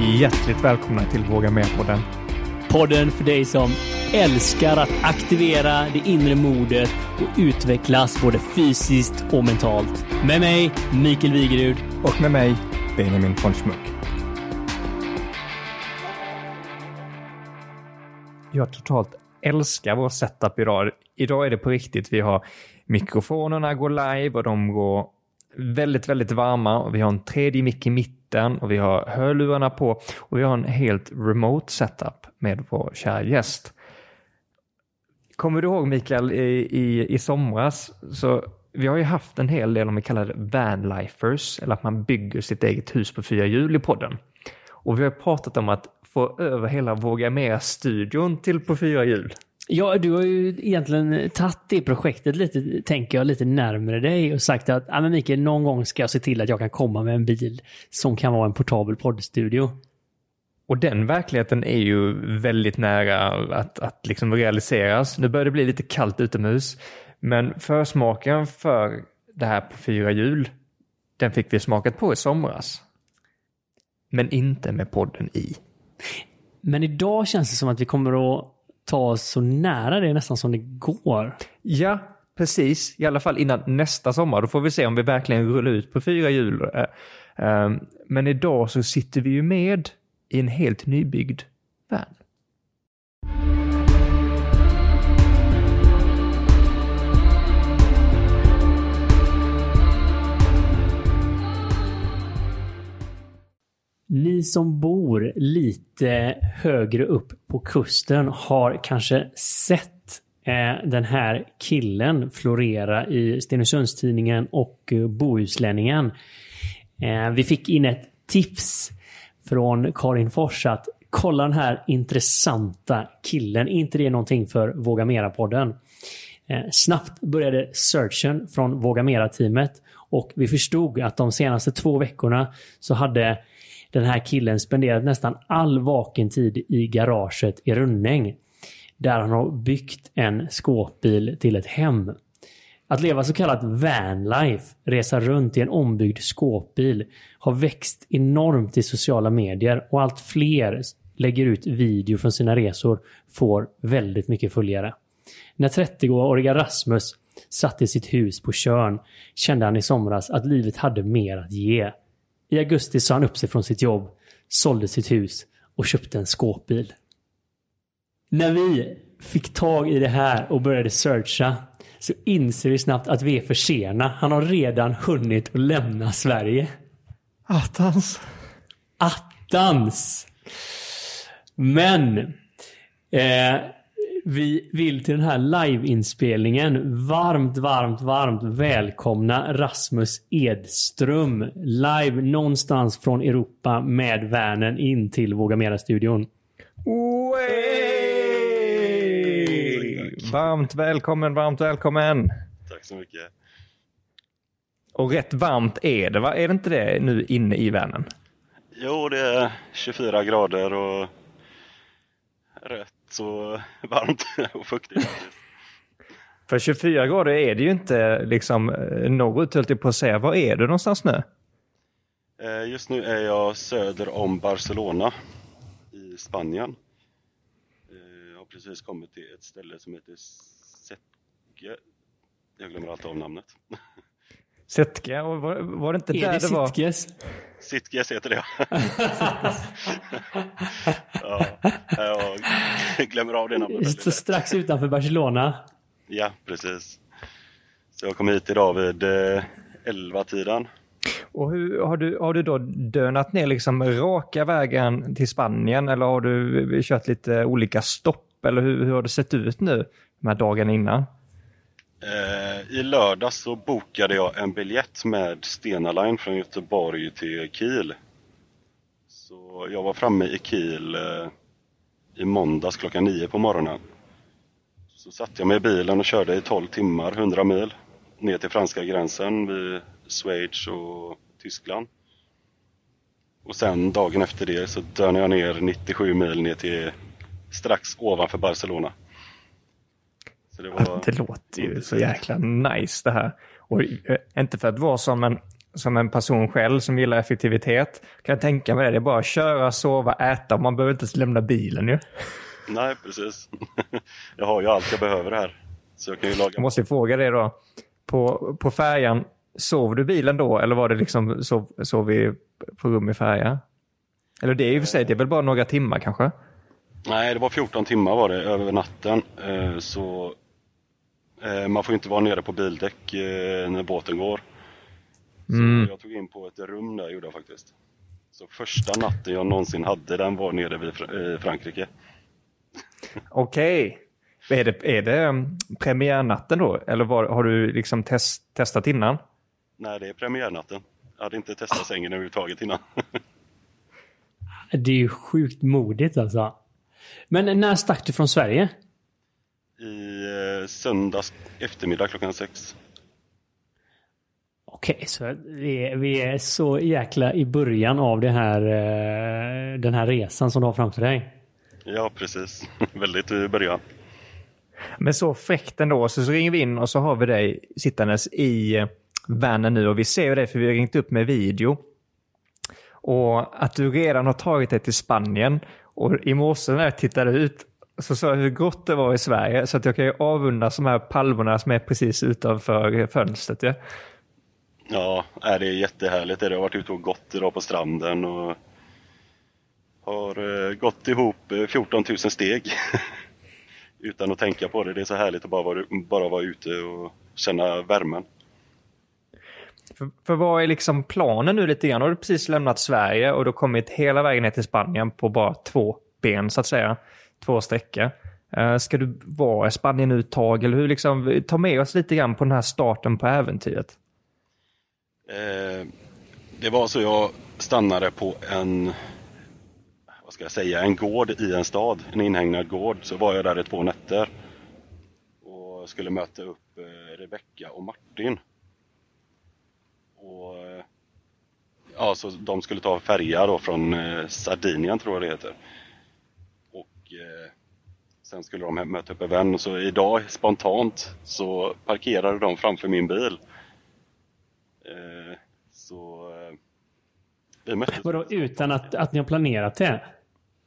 Hjärtligt välkomna till Våga Med-podden. Podden för dig som älskar att aktivera det inre modet och utvecklas både fysiskt och mentalt. Med mig, Mikael Wigerud. Och med mig, Benjamin von Schmuck. Jag totalt älskar vår setup idag. Idag är det på riktigt. Vi har mikrofonerna går live och de går väldigt, väldigt varma och vi har en tredje mick i mitten och vi har hörlurarna på och vi har en helt remote setup med vår kära gäst. Kommer du ihåg Mikael i, i, i somras så vi har ju haft en hel del om vi kallar det vanlifers eller att man bygger sitt eget hus på fyra hjul i podden. Och vi har pratat om att få över hela Våga Mer-studion till på fyra hjul. Ja, du har ju egentligen tagit det projektet lite, tänker jag, lite närmare dig och sagt att ja, men Mikael, någon gång ska jag se till att jag kan komma med en bil som kan vara en portabel poddstudio. Och den verkligheten är ju väldigt nära att, att liksom realiseras. Nu börjar det bli lite kallt utomhus, men försmaken för det här på fyra hjul, den fick vi smakat på i somras. Men inte med podden i. Men idag känns det som att vi kommer att ta oss så nära det nästan som det går. Ja, precis. I alla fall innan nästa sommar. Då får vi se om vi verkligen rullar ut på fyra hjul. Eh, eh, men idag så sitter vi ju med i en helt nybyggd van. Ni som bor lite högre upp på kusten har kanske sett eh, den här killen florera i Stenungsundstidningen och eh, Bohuslänningen. Eh, vi fick in ett tips från Karin Fors att kolla den här intressanta killen. Är inte det någonting för Våga Mera-podden? Snabbt började searchen från Våga Mera-teamet och vi förstod att de senaste två veckorna så hade den här killen spenderat nästan all vaken tid i garaget i Rönning. Där han har byggt en skåpbil till ett hem. Att leva så kallat vanlife, resa runt i en ombyggd skåpbil, har växt enormt i sociala medier och allt fler lägger ut video från sina resor får väldigt mycket följare. När 30-åriga Rasmus satt i sitt hus på Körn kände han i somras att livet hade mer att ge. I augusti sa han upp sig från sitt jobb, sålde sitt hus och köpte en skåpbil. När vi fick tag i det här och började searcha så inser vi snabbt att vi är för sena. Han har redan hunnit att lämna Sverige. Attans. Attans! Men eh, vi vill till den här liveinspelningen varmt, varmt, varmt välkomna Rasmus Edström live någonstans från Europa med värnen in till Våga Mera-studion. Varmt välkommen, varmt välkommen. Tack så mycket. Och rätt varmt är det, va? Är det inte det nu inne i vanen? Jo, det är 24 grader och rätt så varmt och fuktigt. För 24 grader är det ju inte liksom eh, norrut höll jag på att säga. Var är du någonstans nu? Eh, Just nu är jag söder om Barcelona i Spanien. Eh, Jag har precis kommit till ett ställe som heter Setke. Jag glömmer alltid av namnet. Setke, var, var det inte Är där det det var? Sitges? Sitges heter det. ja, jag glömmer av det namnet. Så strax utanför Barcelona. Ja, precis. Så jag kom hit idag vid eh, 11-tiden. Och hur, har, du, har du då dönat ner liksom raka vägen till Spanien eller har du kört lite olika stopp? Eller hur, hur har det sett ut nu de här dagarna innan? Eh, I lördags så bokade jag en biljett med Stena Line från Göteborg till Kiel. Så jag var framme i Kiel eh, i måndags klockan nio på morgonen. Så satte jag mig i bilen och körde i 12 timmar, 100 mil, ner till franska gränsen vid Schweiz och Tyskland. Och sen dagen efter det så dönade jag ner 97 mil ner till strax ovanför Barcelona. Så det var... Det låter ju så jäkla nice det här. Och eh, inte för att vara sån, men som en person själv som gillar effektivitet kan jag tänka mig det. Det är bara att köra, sova, äta. Man behöver inte ens lämna bilen ju. Nej, precis. jag har ju allt jag behöver här. Så jag kan ju laga. Jag måste fråga dig då. På, på färjan, sov du bilen då eller var det liksom sov, sov vi på rum i färja? Eller det är ju för sig, det är väl bara några timmar kanske? Nej, det var 14 timmar var det över natten. Eh, så man får inte vara nere på bildäck eh, när båten går. Så Mm. jag tog in på ett rum där gjorde jag faktiskt. Så första natten jag någonsin hade den var nere vid i Frankrike. Okej. Är det, är det um, premiärnatten då? Eller var, har du liksom test, testat innan? Nej, det är premiärnatten. Jag hade inte testat sängen överhuvudtaget innan. Det är ju sjukt modigt alltså. Men när stack du från Sverige? I eh, söndags eftermiddag klockan sex. Okej, så vi är, vi är så jäkla i början av det här, eh, den här resan som du har framför dig. Ja, precis. Väldigt i början. Men så fräckt ändå, så, så ringer vi in och så har vi dig sittandes i eh, vanen nu och vi ser ju dig för vi har ringt upp med video. Och att du redan har tagit dig till Spanien och i morse när jag tittade ut så sa jag hur gott det var i Sverige så att jag kan ju avundas de här palmerna som är precis utanför fönstret. Ja. Ja, det är jättehärligt. Jag har varit ute och gått idag på stranden och har eh, gått ihop eh, 14 000 steg utan att tänka på det. Det är så härligt att bara vara, bara vara ute och känna värmen. För, för vad är liksom planen nu lite grann? Har du precis lämnat Sverige och har kommit hela vägen ner till Spanien på bara två ben så att säga. Två sträckor. Eh, ska du vara i Spanien nu ett tag eller hur liksom, ta med oss lite grann på den här starten på äventyret. Eh, det var så jag stannade på en, vad ska jag säga, en gård i en stad, en inhägnad gård. Så var jag där i två nätter och skulle möta upp eh, Rebecka och Martin. Och eh, ja, så de skulle ta färja då från Sardinien tror jag det heter. Eh, sen skulle de möta upp en vän. Så idag spontant så parkerade de framför min bil. Eh, så eh, vi möttes. Vadå utan att, att ni har planerat det?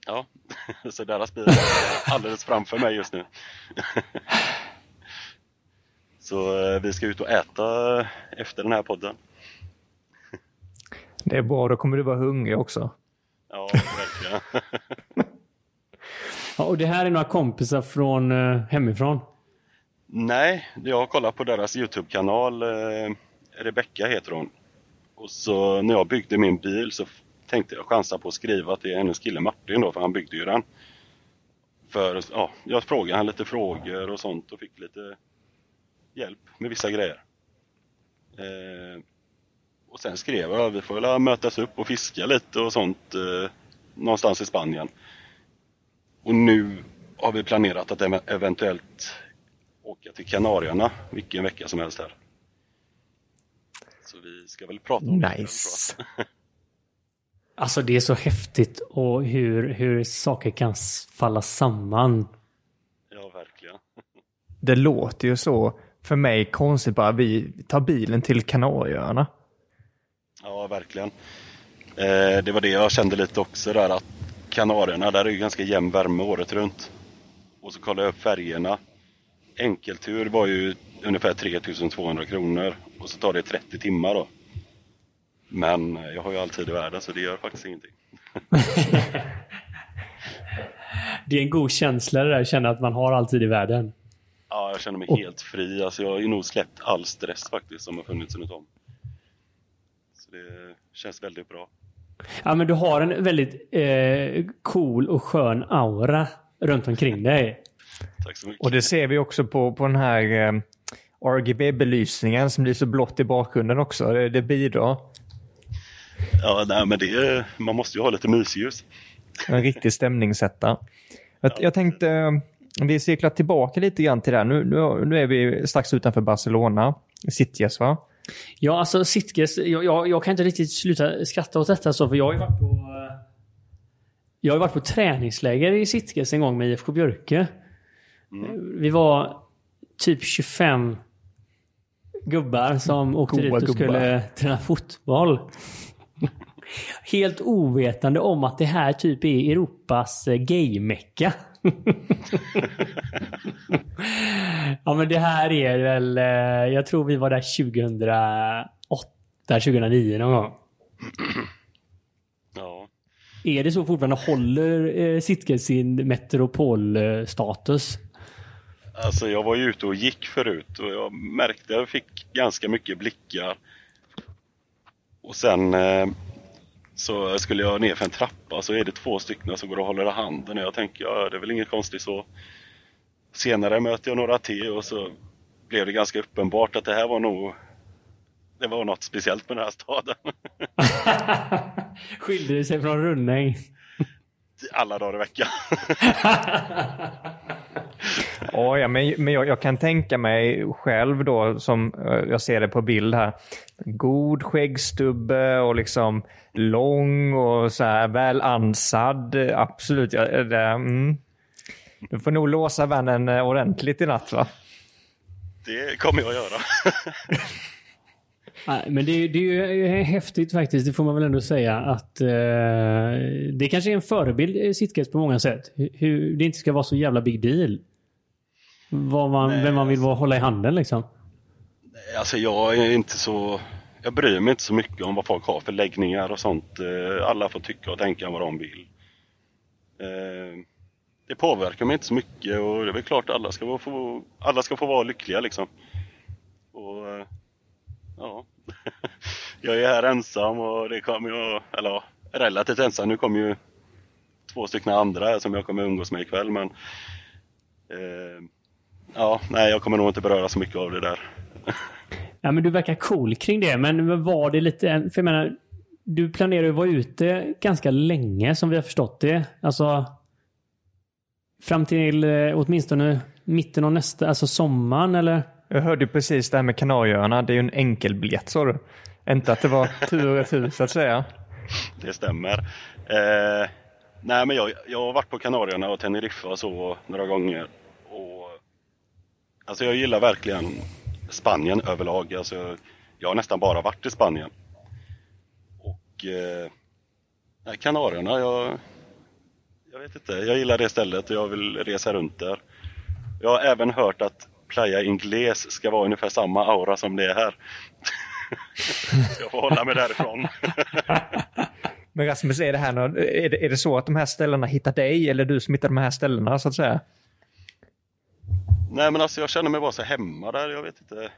Ja, så deras bil är alldeles framför mig just nu. Så vi ska ut och äta efter den här podden. Det är bra, då kommer du vara hungrig också. Ja, verkligen. Ja, och det här är några kompisar från eh, hemifrån. Nej, jag har kollat på deras Youtube-kanal. Eh, Rebecka heter hon. Och så när jag byggde min bil så tänkte jag chansa på att skriva till hennes kille Martin då, för han byggde ju den. För ja, jag frågade han lite frågor och sånt och fick lite hjälp med vissa grejer. Eh, och sen skrev jag vi får väl mötas upp och fiska lite och sånt eh, någonstans i Spanien. Och nu har vi planerat att ev- eventuellt åka till Kanarierna vilken vecka som helst här. Så vi ska väl prata om det. Nice. jag. Alltså det är så häftigt och hur, hur saker kan falla samman. Ja, verkligen. Det låter ju så för mig konstigt bara vi tar bilen till Kanarieöarna. Ja, verkligen. Eh, det var det jag kände lite också där att Kanarierna, där är ju ganska jämn värme året runt. Och så kollade jag upp färgerna. Enkeltur var ju ungefär 3200 kronor och så tar det 30 timmar då. Men jag har ju all tid i världen så det gör faktiskt ingenting. Det är en god känsla det där att känna att man har alltid i världen. Ja, jag känner mig Och- helt fri. Alltså, jag har ju nog släppt all stress faktiskt som har funnits runt om. Så det känns väldigt bra. Ja, men du har en väldigt eh, cool och skön aura runt omkring dig. Tack så mycket. Och det ser vi också på, på den här eh, RGB-belysningen som blir så blått i bakgrunden också. Det, det bidrar. Ja, nej, men det, man måste ju ha lite mysljus. En riktig stämningssättare. Jag, jag tänkte, eh, vi cirklar tillbaka lite grann till det här. Nu, nu, nu är vi strax utanför Barcelona. Sitges va? Ja, alltså Sitges, jag, jag, jag kan inte riktigt sluta skratta åt detta så, för jag har ju varit på... eh, Jag har varit på träningsläger i Sitges en gång med IFK Björke. Vi var typ 25 gubbar som åkte Goa dit och gubbar. skulle träna fotboll. Helt ovetande om att det här typ är Europas eh, gaymecka. ja men det här är väl, eh, jag tror vi var där 2008, 2009 någon gång. Ja. Är det så fortfarande? Håller eh, Sitges sin metropolstatus? Alltså jag var ju ute och gick förut och jag märkte att jag fick ganska mycket blickar. Och sen eh, så skulle jag ner för en trappa så är det två stycken som går och håller i handen och jag tänker ja, det är väl inget konstigt så. Senare möter jag några till och så blev det ganska uppenbart att det här var nog det var något speciellt med den här staden. Skilde det sig från Rönning? Alla dagar i veckan. Ja, ja, men, men jag, jag kan tänka mig själv då, som eh, jag ser det på bild här. God skäggstubbe och liksom lång och så här väl ansad. Eh, Absolut. Ja, det, mm. Du får nog låsa vännen eh, ordentligt i natt va? Det kommer jag att göra. Nej, men det, är- det är ju häftigt faktiskt, det får man väl ändå säga. att eh, Det kanske är en förebild, Sitges, på många sätt. Hur, det inte ska vara så jävla big deal. Vad man, vem man vill vara, hålla i handen liksom. Alltså jag är inte så... Jag bryr mig inte så mycket om vad folk har för läggningar och sånt. Eh, Alla får tycka och tänka vad de vill. Eh, Det påverkar mig inte så mycket och det är väl klart att alla ska få, alla ska få vara lyckliga liksom. Och eh, ja, jag är här ensam och det kommer jag, eller relativt ensam. Nu kommer ju två stycken andra som jag kommer umgås med ikväll men eh, Ja, nej jag kommer nog inte beröra så mycket av det där. Ja, men du verkar cool kring det, men var det lite... För jag menar, du planerar ju att vara ute ganska länge som vi har förstått det. Alltså... Fram till eh, åtminstone mitten av nästa, alltså sommaren eller? Jag hörde precis det här med Kanarieöarna. Det är ju en enkelbiljett sa du. Inte att det var tur och retur så att säga. Det stämmer. Eh, nej men jag, jag har varit på Kanarierna och Teneriffa och så några gånger. Och, alltså jag gillar verkligen Spanien överlag. Alltså, jag har nästan bara varit i Spanien. Och eh, Kanarierna, jag, jag vet inte. Jag gillar det stället och jag vill resa runt där. Jag har även hört att Playa Ingles ska vara ungefär samma aura som det är här. Så jag får hålla mig därifrån. Men Rasmus, är det, här, är, det, är det så att de här ställena hittar dig eller du som hittar de här ställena så att säga? Nej men alltså jag känner mig bara så hemma där, jag vet inte.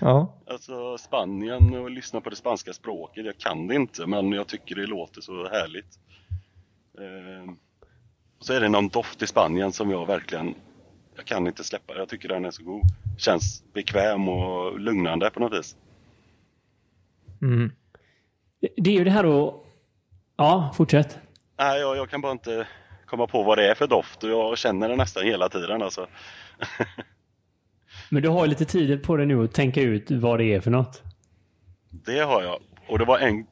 Ja. Alltså Spanien och lyssna på det spanska språket, jag kan det inte men jag tycker det låter så härligt. Och så är det någon doft i Spanien som jag verkligen, jag kan inte släppa, jag tycker den är så god. Känns bekväm och lugnande på något vis. Mm. Det är ju det här då... Ja, fortsätt. Nej, jag, jag kan bara inte komma på vad det är för doft och jag känner det nästan hela tiden alltså. Men du har lite tid på dig nu att tänka ut vad det är för något. Det har jag. Och det var en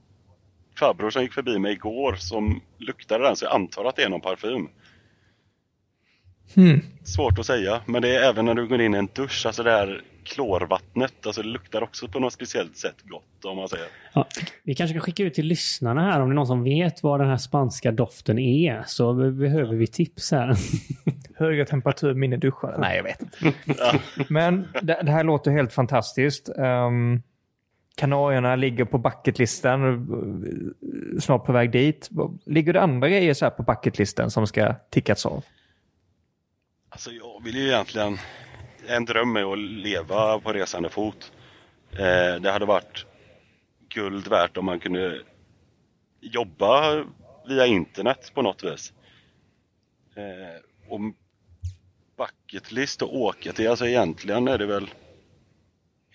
farbror som gick förbi mig igår som luktade den så jag antar att det är någon parfym. Hmm. Svårt att säga, men det är även när du går in i en dusch, alltså det här klorvattnet, alltså det luktar också på något speciellt sätt gott om man säger. Ja, vi kanske kan skicka ut till lyssnarna här om det är någon som vet vad den här spanska doften är. Så be- behöver vi tips här. Högre temperatur, mindre duschar. Nej, jag vet inte. Men det, det här låter helt fantastiskt. Um, Kanarierna ligger på bucketlisten, eh, snart på väg dit. Ligger det andra grejer så här på bucketlisten som ska tickas av? Alltså jag vill ju egentligen, en dröm är att leva på resande fot. Eh, det hade varit guld värt om man kunde jobba via internet på något vis. Eh, och bucketlist att åka till, alltså egentligen är det väl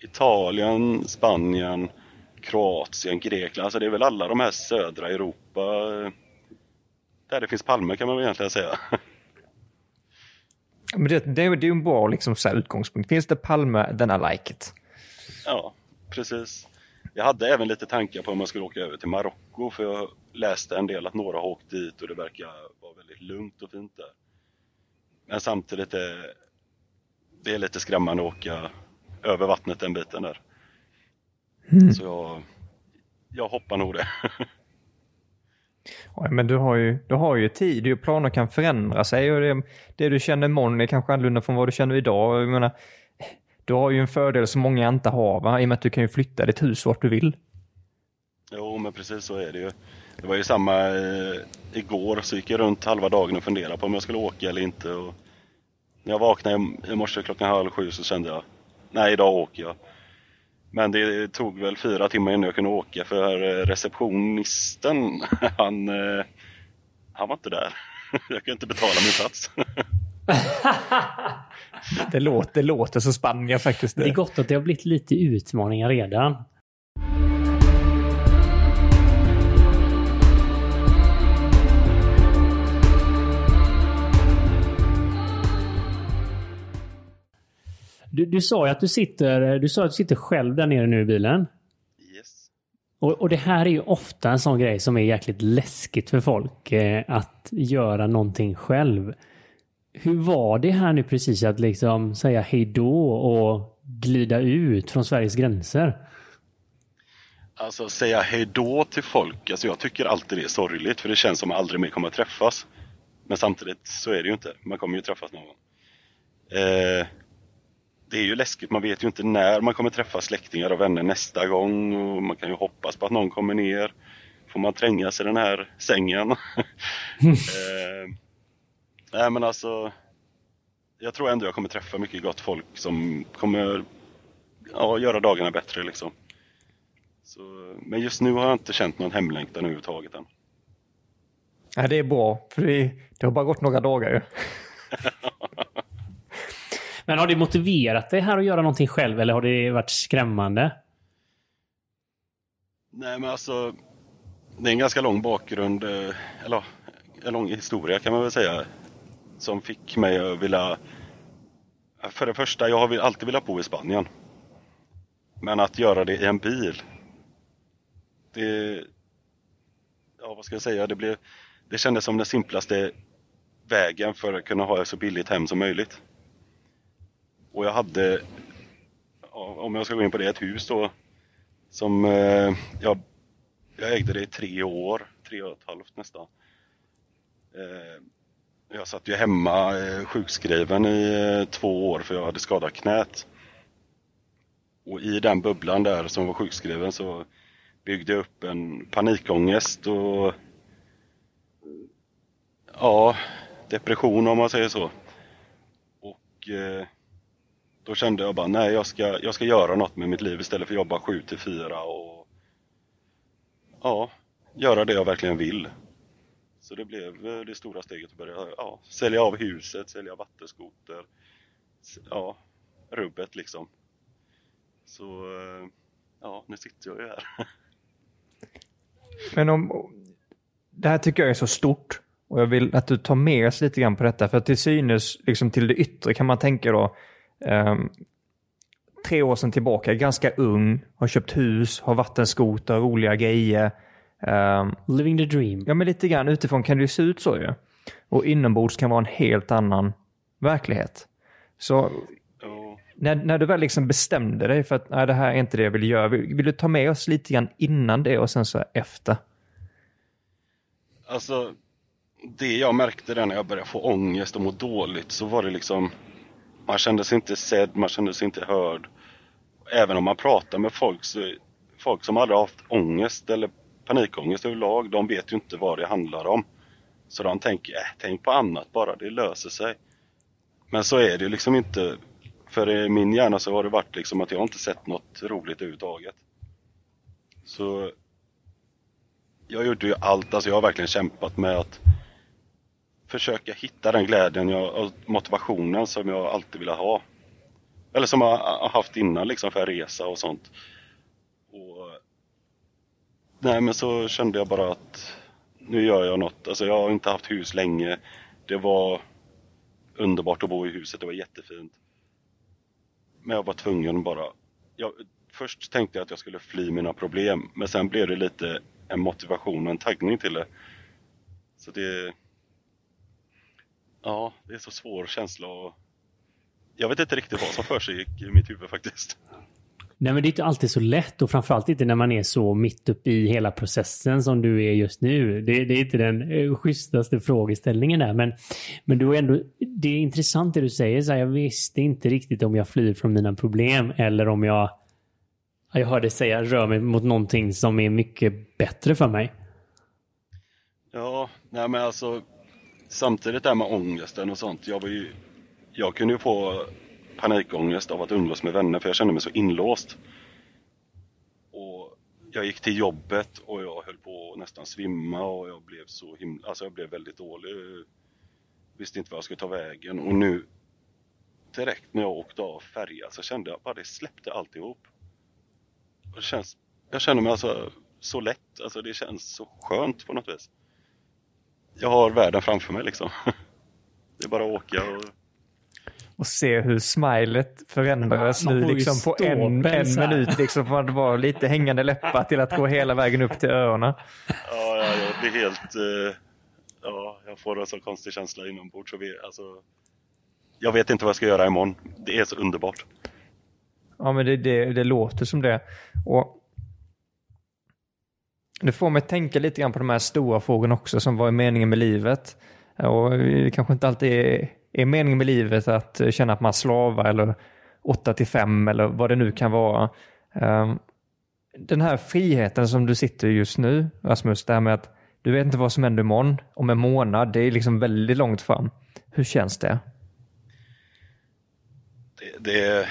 Italien, Spanien, Kroatien, Grekland, alltså det är väl alla de här södra Europa eh, där det finns palmer kan man väl egentligen säga. Men det, det, är- det är ju en bra liksom, så utgångspunkt. Finns det Palme, then I like it. Ja, precis. Jag hade även lite tankar på om jag skulle åka över till Marocko för jag läste en del att några har åkt dit och det verkar vara väldigt lugnt och fint där. Men samtidigt är det är lite skrämmande att åka över vattnet den biten där. Mm. Så jag, jag hoppar nog det. Ja, men du har ju, du har ju tid och planer kan förändra sig och det, det du känner imorgon är kanske annorlunda från vad du känner idag. Jag menar, du har ju en fördel som många inte har va? i och med att du kan ju flytta ditt hus vart du vill. Jo, men precis så är det ju. Det var ju samma eh, igår, så gick jag runt halva dagen och funderade på om jag skulle åka eller inte. Och när jag vaknade i morse klockan halv sju så kände jag, nej idag åker jag. Men det tog väl fyra timmar innan jag kunde åka för eh, receptionisten, han, eh, han var inte där. Jag kunde inte betala min plats. det, låter, det låter som Spanien faktiskt. Det är gott att det har blivit lite utmaningar redan. Du, du sa ju att du sitter, du sa att du sitter själv där nere nu i bilen. Yes. Och, och det här är ju ofta en sån grej som är jäkligt läskigt för folk. Eh, att göra någonting själv. Hur var det här nu precis att liksom säga hej då och glida ut från Sveriges gränser? Alltså säga hej då till folk, alltså jag tycker alltid det är sorgligt för det känns som att man aldrig mer kommer att träffas. Men samtidigt så är det ju inte, man kommer ju träffas någon gång. Eh, det är ju läskigt, man vet ju inte när man kommer träffa släktingar och vänner nästa gång och man kan ju hoppas på att någon kommer ner. Får man trängas i den här sängen? eh, nej men alltså, jag tror ändå jag kommer träffa mycket gott folk som kommer ja, göra dagarna bättre liksom. Så, men just nu har jag inte känt någon hemlängtan överhuvudtaget än. Ja, det är bra, för det, det har bara gått några dagar ju. Men har det motiverat dig här att göra någonting själv eller har det varit skrämmande? Nej men alltså, det är en ganska lång bakgrund, eh, eller en lång historia kan man väl säga, som fick mig att vilja... För det första, jag har alltid velat bo i Spanien. Men att göra det i en bil, det... Ja, vad ska jag säga? Det, blev, det kändes som den simplaste vägen för att kunna ha ett så billigt hem som möjligt. Och jag hade, om jag ska gå in på det, ett hus då som eh, jag, jag ägde det i tre år, tre och ett halvt nästan. Eh, jag satt ju hemma eh, sjukskriven i eh, två år för jag hade skadat knät. Och i den bubblan där som var sjukskriven så byggde jag upp en panikångest och ja, depression om man säger så. Och eh, då kände jag bara, nej jag ska, jag ska göra något med mitt liv istället för att jobba 7 till 4 och ja, göra det jag verkligen vill. Så det blev eh, det stora steget att börja ja, sälja av huset, sälja vattenskoter, ja, rubbet liksom. Så eh, ja, nu sitter jag ju här. Men om, det här tycker jag är så stort och jag vill att du tar med oss lite grann på detta för till synes, liksom till det yttre kan man tänka då Um, tre år sedan tillbaka, ganska ung, har köpt hus, har vattenskoter, roliga grejer. Um, Living the dream. Ja, men lite grann utifrån kan det se ut så ju. Och inombords kan vara en helt annan verklighet. Så när, när du väl liksom bestämde dig för att nej, det här är inte det jag vill göra, vill, vill du ta med oss lite grann innan det och sen så efter? Alltså, det jag märkte där när jag började få ångest och må dåligt så var det liksom man kände sig inte sedd, man kände sig inte hörd. Även om man pratar med folk, så, folk som aldrig haft ångest eller panikångest överlag, de vet ju inte vad det handlar om. Så de tänker, äh, tänk på annat bara, det löser sig. Men så är det liksom inte. För i min hjärna så har det varit liksom att jag inte sett något roligt överhuvudtaget. Så jag gjorde ju allt, alltså jag har verkligen kämpat med att försöka hitta den glädjen jag, och motivationen som jag alltid velat ha. Eller som jag har haft innan liksom för att resa och sånt. Och, nej men så kände jag bara att nu gör jag något. Alltså jag har inte haft hus länge. Det var underbart att bo i huset, det var jättefint. Men jag var tvungen bara. Jag, först tänkte jag att jag skulle fly mina problem men sen blev det lite en motivation och en taggning till det. Så det Ja, det är så svår känsla och jag vet inte riktigt vad som för sig i mitt huvud faktiskt. Nej, men det är inte alltid så lätt och framförallt inte när man är så mitt uppe i hela processen som du är just nu. Det, det är inte den eh, schysstaste frågeställningen där, men, men du är ändå, det är intressant det du säger. Så här, jag visste inte riktigt om jag flyr från mina problem eller om jag, jag hörde säga, rör mig mot någonting som är mycket bättre för mig. Ja, nej men alltså samtidigt där med ångesten och sånt. Jag var ju, jag kunde ju få panikångest av att umgås med vänner för jag kände mig så inlåst. Och jag gick till jobbet och jag höll på att nästan svimma och jag blev så himla, alltså jag blev väldigt dålig. Visste inte vad jag skulle ta vägen och nu direkt när jag åkte av färjan så kände jag bara det släppte alltihop. Och det känns, jag känner mig alltså så lätt, alltså det känns så skönt på något vis. Jag har världen framför mig liksom. Det är bara att åka och och se hur smilet förändrades nu liksom på en, en minut. Liksom från att vara lite hängande läppar till att gå hela vägen upp till öronen. Ja, ja jag blir helt... Uh, ja, jag får en så konstig känsla inombords. Vi, alltså, jag vet inte vad jag ska göra imorgon. Det är så underbart. Ja, men det, det, det låter som det. Och det får mig tänka lite grann på de här stora frågorna också som var meningen med livet. Och det kanske inte alltid är är meningen med livet att känna att man slavar eller 8 till 5 eller vad det nu kan vara. Ehm, den här friheten som du sitter just nu, Rasmus, det här med att du vet inte vad som händer imorgon, om en månad, det är liksom väldigt långt fram. Hur känns det? Det, det,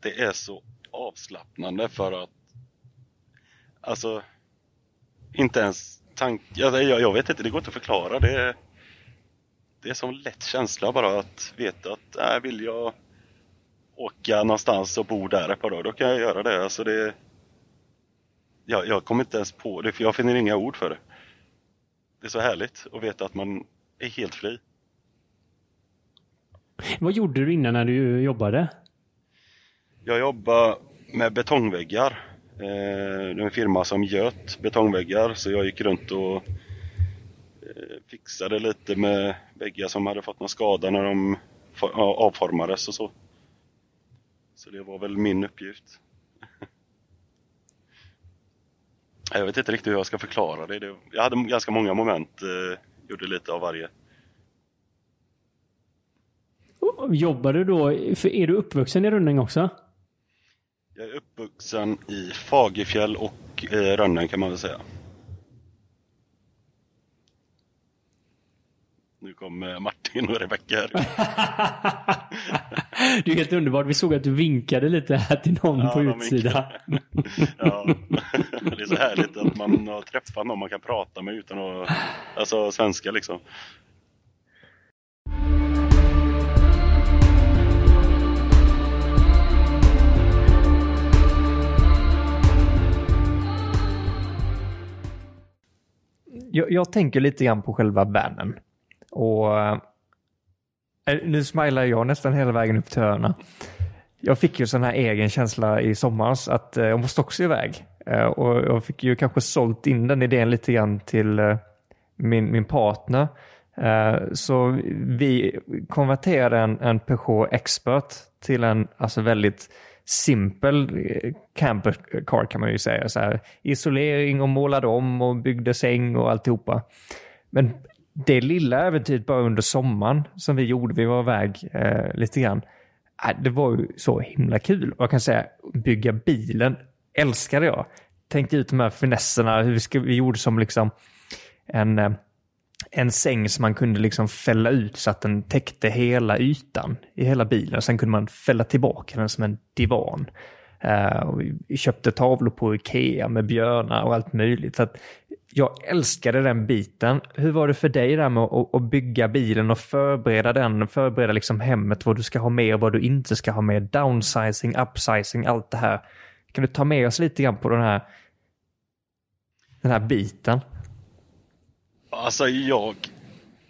det är så avslappnande för att alltså inte ens tank, jag, jag vet inte, det går inte att förklara. Det, det är som lätt känsla bara att veta att äh, vill jag åka någonstans och bo där ett par dagar, då kan jag göra det. Alltså det jag, jag kommer inte ens på det, för jag finner inga ord för det. Det är så härligt att veta att man är helt fri. Vad gjorde du innan när du jobbade? Jag jobbade med betongväggar. Eh, det är en firma som göt betongväggar, så jag gick runt och eh, fixade lite med väggar som hade fått någon skada när de avformades och så. Så det var väl min uppgift. Jag vet inte riktigt hur jag ska förklara det. Jag hade ganska många moment, eh, gjorde lite av varje. Jobbar du då, är du uppvuxen i Rönning också? Jag är uppvuxen i Fagerfjäll och eh, Rönnäng kan man väl säga. Nu kom eh, Martin och Rebecka här. det är helt underbart. Vi såg att du vinkade lite här till någon ja, på utsidan. ja, det är så härligt att man har träffat någon man kan prata med utan att, alltså svenska liksom. Jag, jag tänker lite grann på själva vanen. Och eh, eh, nu smilar jag nästan hela vägen upp till öarna. Jag fick ju sån här egen känsla i somras att eh, jag måste också iväg. Och jag fick ju kanske sålt in den idén lite grann till min, min partner. Så vi konverterade en, en Peugeot Expert till en alltså väldigt simpel eh, camper car kan man ju säga. Så här, isolering och målade om och byggde säng och alltihopa. Men det lilla äventyret bara under sommaren som vi gjorde, vi var iväg eh, lite grann. Äh, det var ju så himla kul. Och jag kan säga, bygga bilen älskade jag. Tänkte ut de här finesserna, hur vi, ska, vi gjorde som liksom en, eh, en säng som man kunde liksom fälla ut så att den täckte hela ytan i hela bilen. Sen kunde man fälla tillbaka den som en divan. Uh, vi köpte tavlor på Ikea med björnar och allt möjligt. Så att jag älskade den biten. Hur var det för dig där med att, att bygga bilen och förbereda den, förbereda liksom hemmet, vad du ska ha med och vad du inte ska ha med, downsizing, upsizing, allt det här. Kan du ta med oss lite grann på den här, den här biten? Alltså jag,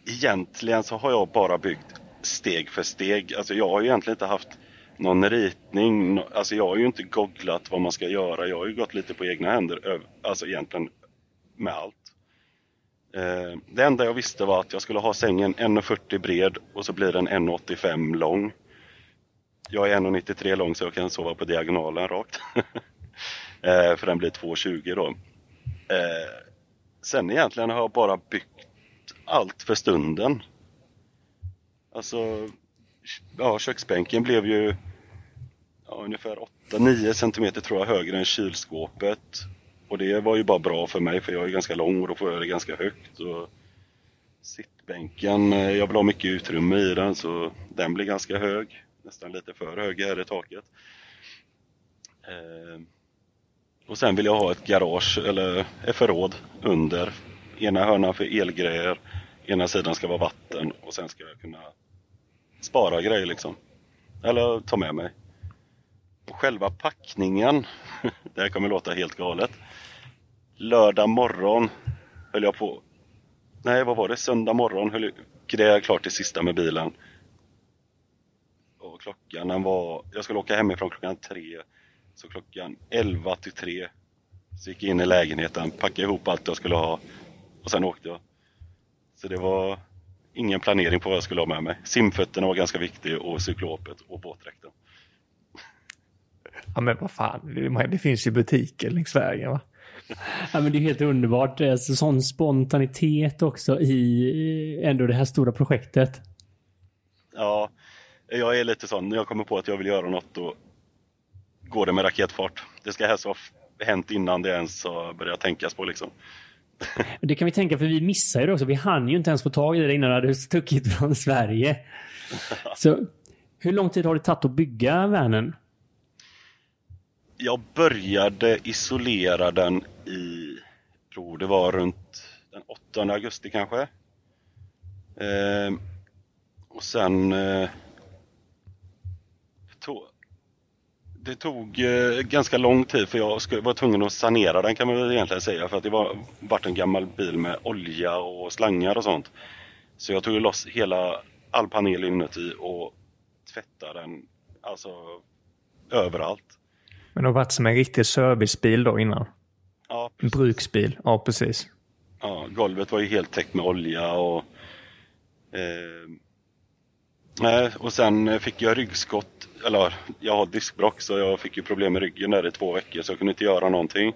egentligen så har jag bara byggt steg för steg. Alltså jag har egentligen inte haft någon ritning, alltså jag har ju inte googlat vad man ska göra. Jag har ju gått lite på egna händer, alltså egentligen med allt. Eh, det enda jag visste var att jag skulle ha sängen 1,40 bred och så blir den 1,85 lång. jag är 1,93 lång så jag kan sova på diagonalen rakt. Eh, för den blir 2,20 då. Eh, Sen egentligen har jag bara byggt allt för stunden. Alltså, ja, köksbänken blev ju ja, ungefär 8-9 cm tror jag högre än kylskåpet. Och det var ju bara bra för mig för jag är ganska lång och då får jag det ganska högt. Och sittbänken, eh, jag vill ha mycket utrymme i den så den blir ganska hög. Nästan lite för hög här i taket. Eh, och sen vill jag ha ett garage eller ett förråd under. Ena hörnan för elgrejer, ena sidan ska vara vatten och sen ska jag kunna spara grejer liksom. Eller ta med mig. Och själva packningen, det här kommer låta helt galet. Lördag morgon höll jag på, nej vad var det, söndag morgon höll jag, grejade jag klart det sista med bilen. Och klockan den var, jag skulle åka hemifrån klockan tre. Så klockan 11 till 3 så gick jag in i lägenheten, packade ihop allt jag skulle ha och sen åkte jag. Så det var ingen planering på vad jag skulle ha med mig. Simfötterna var ganska viktiga och cyklopet och våtdräkten. Ja men vad fan, det finns ju butiker längs vägen va? Ja, men det är helt underbart. Alltså, sån spontanitet också i ändå det här stora projektet. Ja, jag är lite sån. När jag kommer på att jag vill göra något då går det med raketfart. Det ska helst ha hänt innan det ens har börjat tänkas på liksom. Det kan vi tänka för vi missade det också. Vi hann ju inte ens få tag i det innan det hade stuckit från Sverige. Så hur lång tid har det tagit att bygga vanen? Jag började isolera den i, tror det var runt den 8 augusti kanske. Eh, och sen eh, tog, det tog eh, ganska lång tid för jag skulle, var tvungen att sanera den kan man väl egentligen säga för att det var vart en gammal bil med olja och slangar och sånt. Så jag tog loss hela all panel inuti och tvättade den alltså överallt. Men det har varit som en riktig servicebil då innan? Ja, En bruksbil, ja precis. Ja, golvet var ju helt täckt med olja och eh, nej, och sen fick jag ryggskott, eller jag har diskbråck så jag fick ju problem med ryggen där i två veckor så jag kunde inte göra någonting.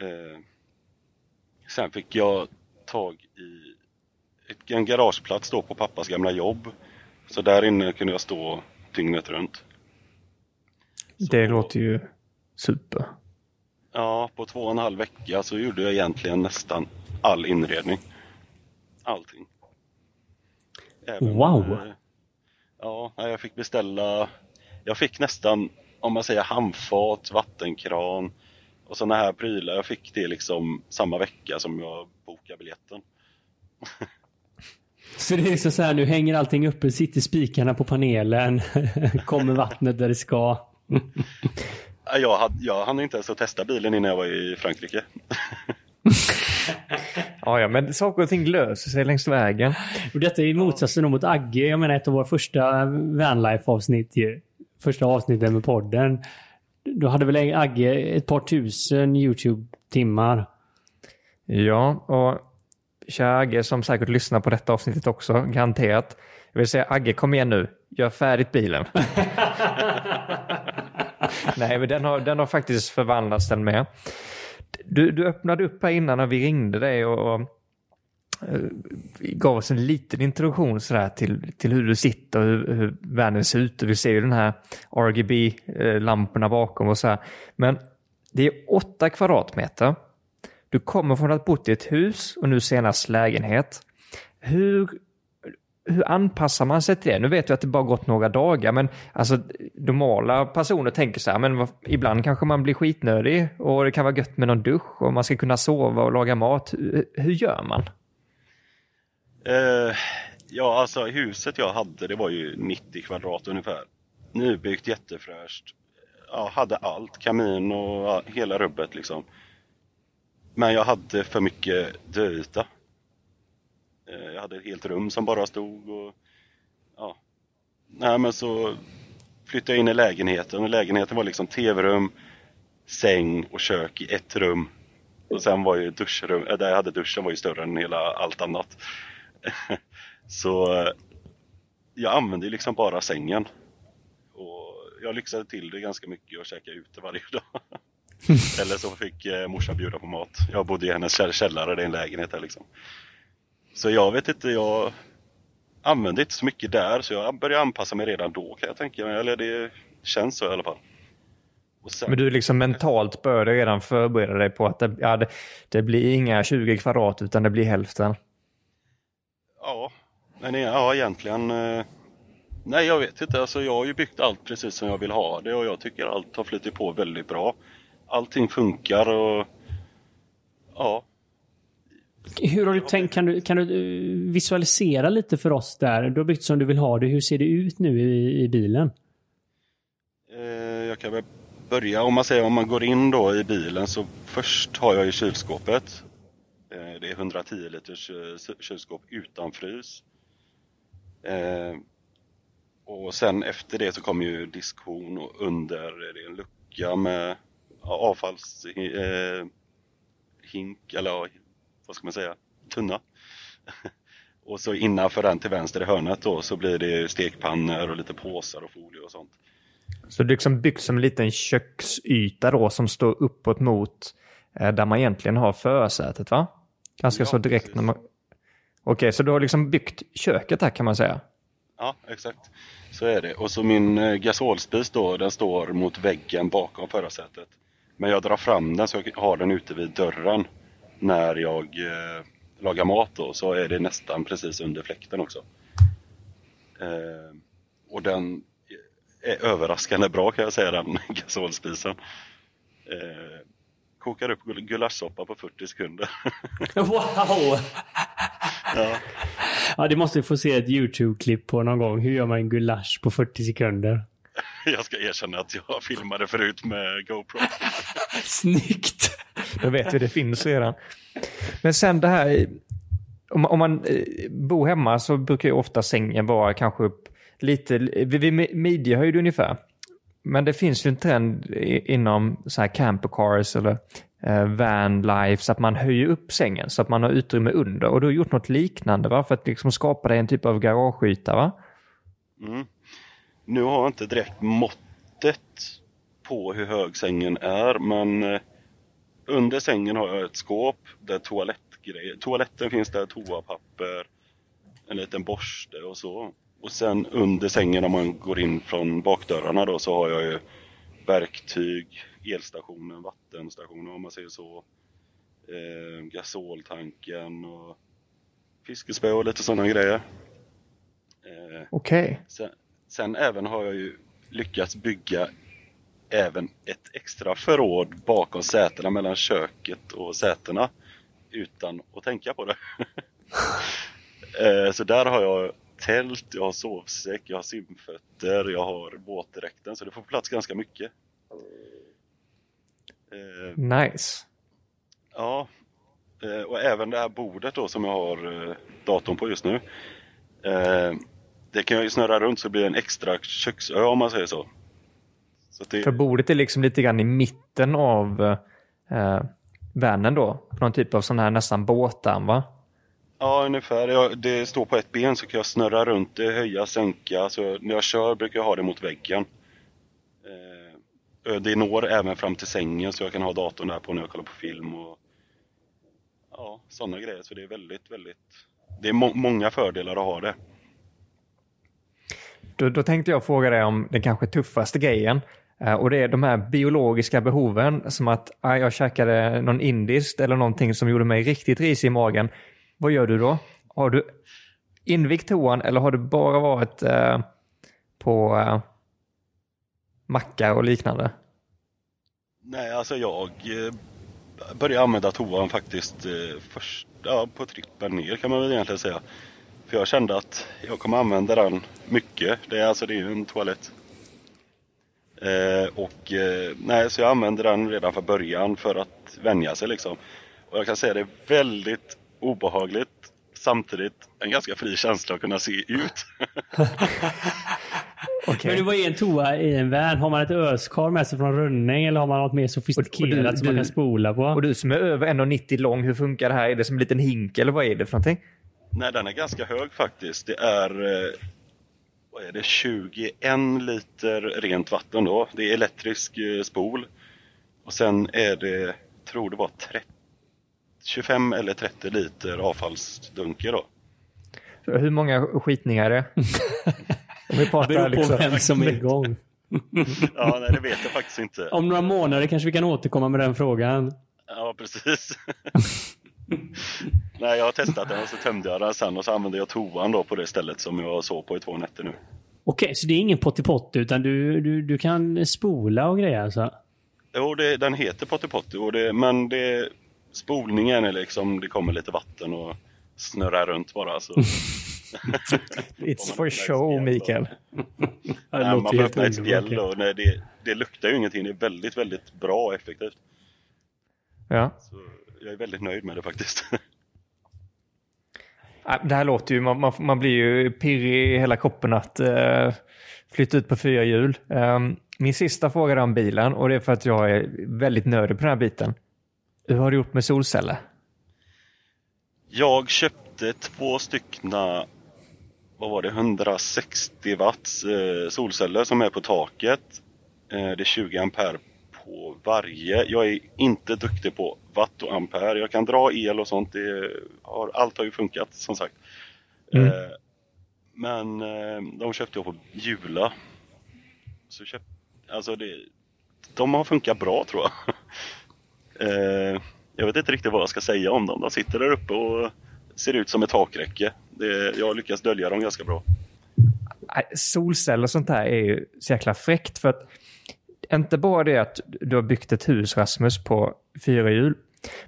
Eh, sen fick jag tag i ett, en garageplats då på pappas gamla jobb. Så där inne kunde jag stå dygnet runt. Det låter ju super. Ja, på två och en halv vecka så gjorde jag egentligen nästan all inredning. Allting. Wow. eh, Ja, jag fick beställa. Jag fick nästan, om man säger handfat, vattenkran och sådana här prylar. Jag fick det liksom samma vecka som jag bokade biljetten. Så det är liksom så här, nu hänger allting uppe, sitter spikarna på panelen, kommer vattnet där det ska. Ja, Jag, hade, jag hann inte ens att testa bilen innan jag var i Frankrike. Ja, ja, men saker och ting löser sig längs vägen. Och detta är i motsatsen mot Agge. Jag menar ett av våra första Vanlife-avsnitt ju. Första avsnittet med podden. Då hade väl Agge ett par tusen YouTube-timmar. Ja, och kära Agge som säkert lyssnar på detta avsnittet också, garanterat. Jag vill säga Agge, kom igen nu. Gör färdigt bilen. Nej, men den har, den har faktiskt förvandlats den med. Du, du öppnade upp här innan när vi ringde dig och, och eh, gav oss en liten introduktion sådär till, till hur du sitter och hur, hur världen ser ut. Och vi ser ju den här RGB-lamporna eh, bakom och så här. Men det är åtta kvadratmeter. Du kommer från att ha bott i ett hus och nu senast lägenhet. Hur, hur anpassar man sig till det? Nu vet jag att det bara gått några dagar, men alltså normala personer tänker så här, men ibland kanske man blir skitnödig och det kan vara gött med någon dusch och man ska kunna sova och laga mat. Hur, hur gör man? Uh, ja, alltså huset jag hade det var ju 90 kvadrat ungefär. Nybyggt, jättefräscht. Ja, hade allt, kamin och ja, hela rubbet liksom. Men jag hade för mycket döyta. Eh, jag hade ett helt rum som bara stod och ja. Nej men så flyttade jag in i lägenheten och lägenheten var liksom tv-rum, säng och kök i ett rum. Och sen var ju duschrum, äh, där jag hade duschen var ju större än hela allt annat. Så eh, jag använde liksom bara sängen. jag lyxade till det ganska mycket och käkade ute varje dag. Eller så fick eh, morsan bjuda på mat. Jag bodde i hennes källare, det är en lägenhet där liksom. Så jag vet inte, jag använde inte så mycket där så jag började anpassa mig redan då kan jag tänka mig. Eller det känns så i alla fall. Sen... Men du liksom mentalt började redan förbereda dig på att det, ja, det, det, blir inga 20 kvadrat utan det blir hälften? Ja, men, ja egentligen. Eh, nej, jag vet inte. Alltså, jag har ju byggt allt precis som jag vill ha det och jag tycker allt har flutit på väldigt bra. Allting funkar och ja. Hur har du tänkt? Kan du, kan du eh, visualisera lite för oss där? Du har byggt som du vill ha det. Hur ser det ut nu i, i bilen? Eh, jag kan väl börja, om man säger om man går in då i bilen så först har jag ju kylskåpet. Eh, det är 110 liters kylskåp utan frys. Och sen efter det så kommer ju diskhon och under är det en lucka med avfallshink, eller vad ska man säga, tunna. och så innanför den till vänster i hörnet då så blir det stekpannor och lite påsar och folie och sånt. Så det är liksom byggt som en liten köksyta då som står uppåt mot eh, där man egentligen har försätet va? Ganska ja, så direkt precis. när man... Okej, okay, så du har liksom byggt köket här kan man säga? Ja, exakt. Så är det. Och så min eh, gasolspis då, den står mot väggen bakom förarsätet. Men jag drar fram den så jag har den ute vid dörren när jag eh, lagar mat då, så är det nästan precis under fläkten också. Eh, och den är överraskande bra kan jag säga den gasolspisen. Eh, kokar upp gulaschsoppa på 40 sekunder. wow! ja. ja, det måste vi få se ett YouTube-klipp på någon gång. Hur gör man en gulasch på 40 sekunder? Jag ska erkänna att jag filmade förut med GoPro. Snyggt! Då vet vi, det finns redan. Men sen det här, om, om man eh, bor hemma så brukar ju ofta sängen vara kanske upp lite vid midjehöjd ungefär. Men det finns ju en trend inom så här campercars eller eh, van life så att man höjer upp sängen så att man har utrymme under. Och du har gjort något liknande va? För att liksom skapa dig en typ av garageyta va? Mm. Nu har jag inte direkt måttet på hur hög sängen är men eh, under sängen har jag ett skåp där toalettgrejer, toaletten finns där, toapapper, en liten borste och så. Och sen under sängen om man går in från bakdörrarna då så har jag ju verktyg, elstationen, vattenstationen om man säger så. Eh, gasoltanken och fiskespö och lite sådana grejer. Eh, Okej. Okay. Sen, sen, även har jag ju lyckats bygga även ett extra förråd bakom sätena mellan köket och sätena utan att tänka på det. eh, så där har jag tält, jag har sovsäck, jag har simfötter, jag har båtdräkten så det får plats ganska mycket. Eh, nice. Ja, eh, och även det här bordet då som jag har datorn på just nu. Det kan jag ju snurra runt så det blir en extra köksö om man säger så. Så det... För bordet är liksom lite grann i mitten av eh, vanen då? Någon typ av sån här nästan båtarm va? Ja, ungefär. Jag, det står på ett ben så kan jag snurra runt det, höja, sänka. Så när jag kör brukar jag ha det mot väggen. Eh, det når även fram till sängen så jag kan ha datorn där på när jag kollar på film och ja, sådana grejer. Så det är väldigt, väldigt... Det är må många fördelar att ha det. Då, då, tänkte jag fråga dig om den kanske tuffaste grejen. Eh, och det är de här biologiska behoven. Som att ah, jag käkade någon indiskt eller någonting som gjorde mig riktigt risig i magen. Vad gör du då? Har du invigt toan eller har du bara varit eh, på eh, mackar och liknande? Nej, alltså jag eh, började använda toan faktiskt eh, först, ja, på trippen ner kan man väl egentligen säga. För jag kände att jag kommer använda den mycket. Det är alltså det är ju en toalett. Eh, och eh, nej, så jag använde den redan från början för att vänja sig liksom. Och jag kan säga det är väldigt obehagligt samtidigt en ganska fri känsla att kunna se ut. okay. Men du var i en toa i en van. Har man ett öskar med sig från Rönning eller har man något mer sofistikerat och, och som man kan spola på? Och du som är över 1,90 lång, hur funkar det här? Är det som en liten hink eller vad är det för någonting? Nej, den är ganska hög faktiskt. Det är... Vad är det, 21 liter rent vatten då. Det är elektrisk eh, spol. Och sen är det, tror det var 30, 25 eller 30 liter avfallsdunker då. Hur många skitningar är det? Om vi pratar Beror på liksom. vem som är igång. ja, nej, det vet jag faktiskt inte. Om några månader kanske vi kan återkomma med den frågan. Ja, precis. nej, jag har testat den och så tömde jag den sen och så använde jag toan då på det stället som jag sov på i två nätter nu. Okej, så det är ingen pottipotti utan du, du, du kan spola och grejer alltså? Jo, det, den heter pottipotti, men det, spolningen är liksom, det kommer lite vatten och snurrar runt bara. Så. It's for show, Mikael. nej, man får öppna ett spjäll och nej, det, det luktar ju ingenting. Det är väldigt, väldigt bra och effektivt. Ja. Så jag är väldigt nöjd med det faktiskt. Det här låter ju, man, man, man blir ju pirrig i hela kroppen att uh, flytta ut på fyra hjul. Um, min sista fråga är om bilen och det är för att jag är väldigt nördig på den här biten. Hur har du gjort med solceller? Jag köpte två styckna, vad var det, 160 watts eh, solceller som är på taket. Eh, det är 20 ampere på varje. Jag är inte duktig på watt och ampere. Jag kan dra el och sånt. Har, allt har ju funkat som sagt. Mm. Eh, men eh, de köpte jag på Jula. Så köpt, alltså det, de har funkat bra tror jag. Eh, jag vet inte riktigt vad jag ska säga om dem. De sitter där uppe och ser ut som ett takräcke. Det, jag har lyckats dölja dem ganska bra. Solceller och sånt där är ju så jäkla fräckt för att inte bara det att du har byggt ett hus Rasmus på fyra hjul.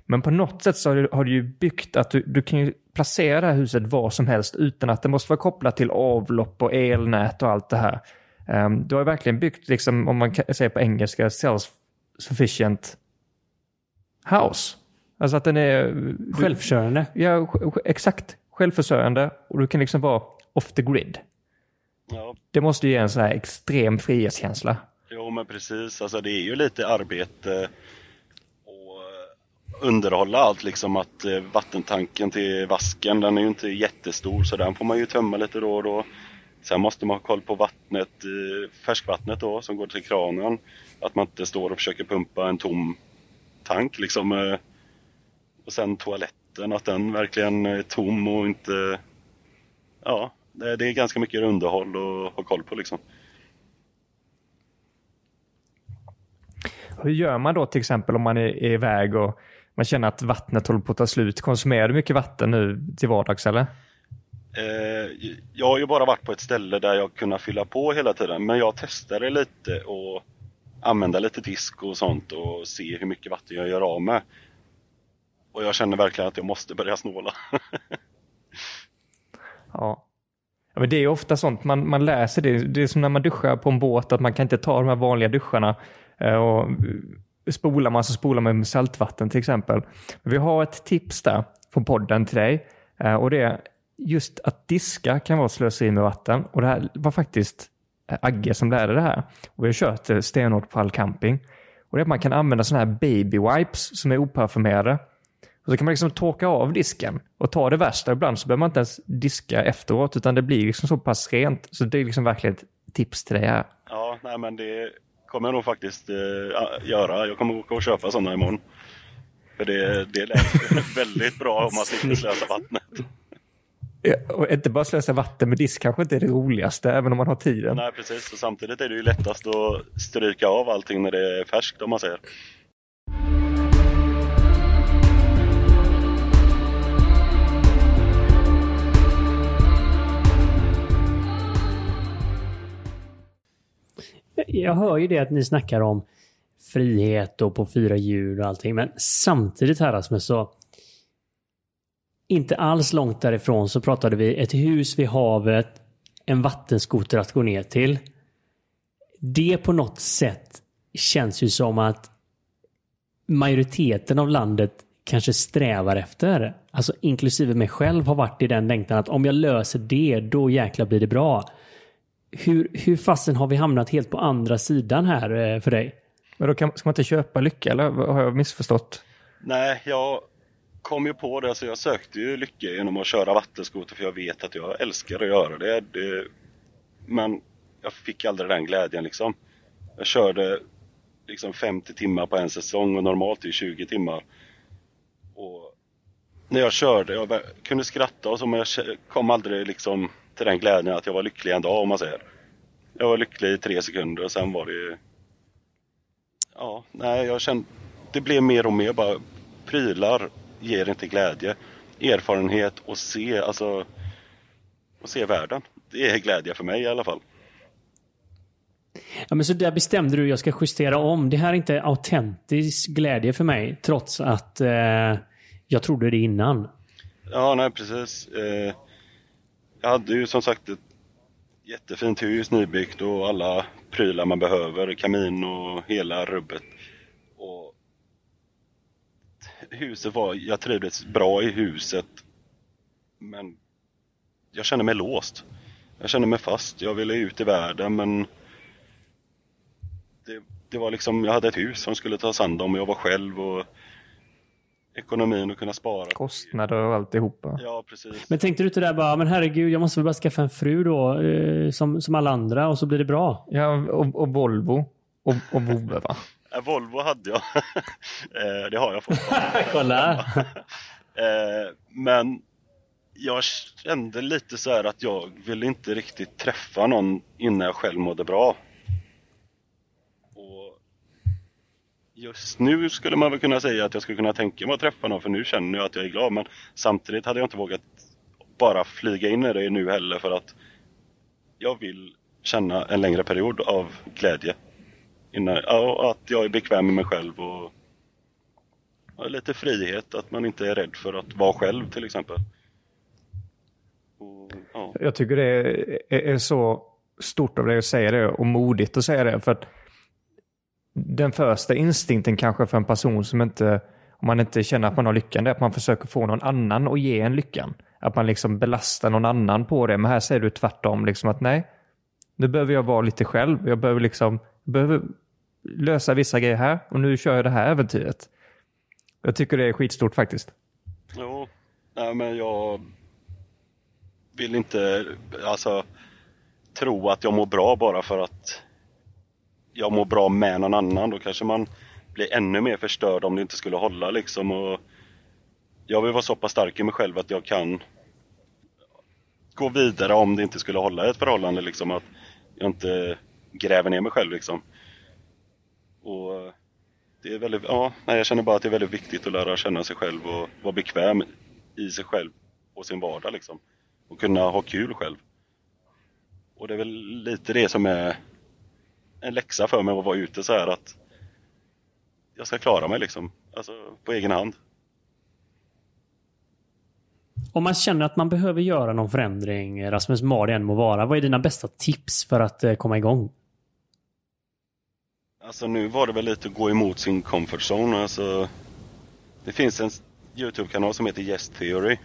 Men på något sätt så har du, har du ju byggt att du, du kan ju placera det här huset var som helst utan att det måste vara kopplat till avlopp och elnät och allt det här. Um, du har verkligen byggt, liksom, om man säger på engelska, self-sufficient house. Alltså att den är... Självförsörjande? Ja, exakt. Självförsörjande och du kan liksom vara off the grid. Ja. Det måste ju ge en så här extrem frihetskänsla. Jo men precis, alltså det är ju lite arbete att underhålla allt liksom att eh, vattentanken till vasken den är ju inte jättestor så den får man ju tömma lite då och då. Sen måste man ha koll på vattnet, eh, färskvattnet då som går till kranen. Att man inte står och försöker pumpa en tom tank liksom. Eh, och sen toaletten, att den verkligen är tom och inte... Ja, det är ganska mycket underhåll att ha koll på liksom. Hur gör man då till exempel om man är iväg och man känner att vattnet håller på att ta slut? Konsumerar du mycket vatten nu till vardags eller? Eh, jag har ju bara varit på ett ställe där jag kunnat fylla på hela tiden men jag testade lite och använda lite disk och sånt och se hur mycket vatten jag gör av med. Och jag känner verkligen att jag måste börja snåla. ja. ja. men det är ofta sånt, man, man läser det. Det är som när man duschar på en båt, att man kan inte ta de här vanliga duscharna Eh, och spolar man så spolar man med saltvatten till exempel. Vi har ett tips där från podden till dig eh, och det är just att diska kan vara slöseri med vatten och det här var faktiskt eh, Agge som lärde det här. Och vi har kört stenhårt på all camping. Och det är att man kan använda sådana här baby wipes som är oparfumerade. Och så kan man liksom torka av disken och ta det värsta. Ibland så behöver man inte ens diska efteråt utan det blir liksom så pass rent. Så det är liksom verkligen ett tips till dig här. Ja, nej men det kommer jag nog faktiskt eh, göra. Jag kommer åka och köpa sådana imorgon. För det, det lät väldigt bra om man slipper slösa vattnet. Och inte bara slösa vatten med disk kanske inte är det roligaste, även om man har tiden. Nej, precis. Och samtidigt är det ju lättast att stryka av allting när det är färskt, om man säger. Jag hör ju det att ni snackar om frihet och på fyra hjul och allting, men samtidigt här Rasmus så inte alls långt därifrån så pratade vi ett hus vid havet, en vattenskoter att gå ner till. Det på något sätt känns ju som att majoriteten av landet kanske strävar efter, alltså inklusive mig själv har varit i den längtan att om jag löser det, då jäkla blir det bra. Hur, hur fasen har vi hamnat helt på andra sidan här eh, för dig? Men då kan, ska man inte köpa lycka eller har jag missförstått? Nej, jag kom ju på det, så jag sökte ju lycka genom att köra vattenskoter för jag vet att jag älskar att göra det. det Men jag fick aldrig den glädjen liksom. Jag körde liksom 50 timmar på en säsong och normalt är det 20 timmar. Och när jag körde, jag kunde skratta och så men jag kom aldrig liksom till den glädjen att jag var lycklig en dag om man säger. Jag var lycklig i tre sekunder och sen var det Ja, nej jag kände Det blev mer och mer bara prylar ger inte glädje. Erfarenhet och se, alltså och se världen. Det är glädje för mig i alla fall. Ja, men så där bestämde du, jag ska justera om. Det här är inte autentisk glädje för mig, trots att eh, jag trodde det innan. Ja, nej precis. Eh, jag hade ju som sagt ett jättefint hus nybyggt och alla prylar man behöver, kamin och hela rubbet. Och huset var, jag trivdes bra i huset. Men jag kände mig låst. Jag kände mig fast. Jag ville ut i världen men det, det var liksom, jag hade ett hus som skulle tas hand om och jag var själv och ekonomin och kunna spara. Kostnader och alltihopa. Ja, precis. Men tänkte du inte där bara, men herregud, jag måste väl bara skaffa en fru då, eh, som, som alla andra, och så blir det bra? Ja, och, och Volvo. Och, och Vove, va? Ja, Volvo hade jag. eh, det har jag fortfarande. Kolla! eh, men jag kände lite så här att jag ville inte riktigt träffa någon innan jag själv mådde bra. Och just nu skulle man väl kunna säga att jag skulle kunna tänka mig att träffa någon för nu känner jag att jag är glad men samtidigt hade jag inte vågat bara flyga in i det nu heller för att jag vill känna en längre period av glädje. Innan, och att jag är bekväm med mig själv och ja, lite frihet, att man inte är rädd för att vara själv till exempel. Och, ja. Jag tycker det är, är, så stort av dig att säga det och modigt att säga det. För att den första instinkten kanske för en person som inte, om man inte känner att man har lyckan, det är att man försöker få någon annan att ge en lyckan. Att man liksom belastar någon annan på det. Men här säger du tvärtom, liksom att nej, nu behöver jag vara lite själv. Jag behöver liksom, behöver lösa vissa grejer här och nu kör jag det här äventyret. Jag tycker det är skitstort faktiskt. Jo, nej men jag vill inte alltså tro att jag mår bra bara för att jag mår bra med någon annan. Då kanske man blir ännu mer förstörd om det inte skulle hålla liksom. Och jag vill vara så pass stark i mig själv att jag kan gå vidare om det inte skulle hålla ett förhållande liksom. Att jag inte gräver ner mig själv liksom. Och det är väldigt, ja, jag känner bara att det är väldigt viktigt att lära känna sig själv och vara bekväm i sig själv och sin vardag liksom. Och kunna ha kul själv. Och det är väl lite det som är en läxa för mig att vara ute så här att jag ska klara mig liksom, alltså på egen hand. Om man känner att man behöver göra någon förändring, Rasmus, vad det än må vara, vad är dina bästa tips för att eh, komma igång? Alltså nu var det väl lite att gå emot sin comfort zone. Alltså, det finns en Youtube-kanal som heter Yes Theory.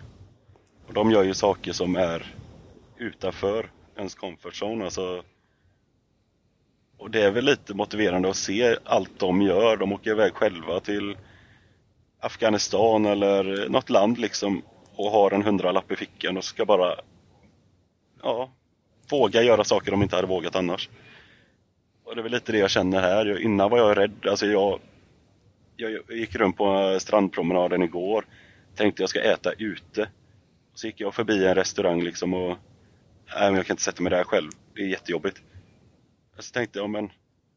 Och de gör ju saker som är utanför ens comfort zone. Alltså, och det är väl lite motiverande att se allt de gör. De åker iväg själva till Afghanistan eller något land liksom och har en hundralapp i fickan och ska bara ja, våga göra saker de inte hade vågat annars. Och det är väl lite det jag känner här. Innan var jag rädd. Alltså jag, jag gick runt på strandpromenaden igår. Tänkte jag ska äta ute. Så gick jag förbi en restaurang liksom och nej, men jag kan inte sätta mig där själv. Det är jättejobbigt. Så tänkte jag, men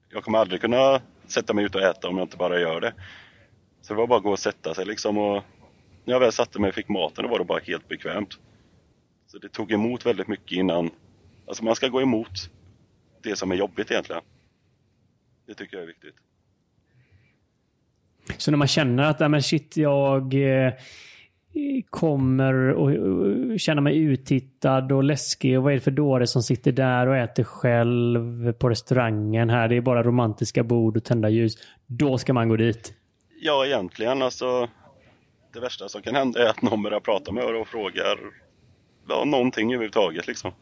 jag kommer aldrig kunna sätta mig ut och äta om jag inte bara gör det. Så det var bara att gå och sätta sig liksom och när jag väl satte mig och fick maten då var det bara helt bekvämt. Så det tog emot väldigt mycket innan. Alltså man ska gå emot det som är jobbigt egentligen. Det tycker jag är viktigt. Så när man känner att, men shit, jag eh, kommer och känna mig uttittad och läskig och vad är det för dåre som sitter där och äter själv på restaurangen här. Det är bara romantiska bord och tända ljus. Då ska man gå dit. Ja, egentligen alltså. Det värsta som kan hända är att någon börjar prata med er och frågar ja, någonting överhuvudtaget liksom.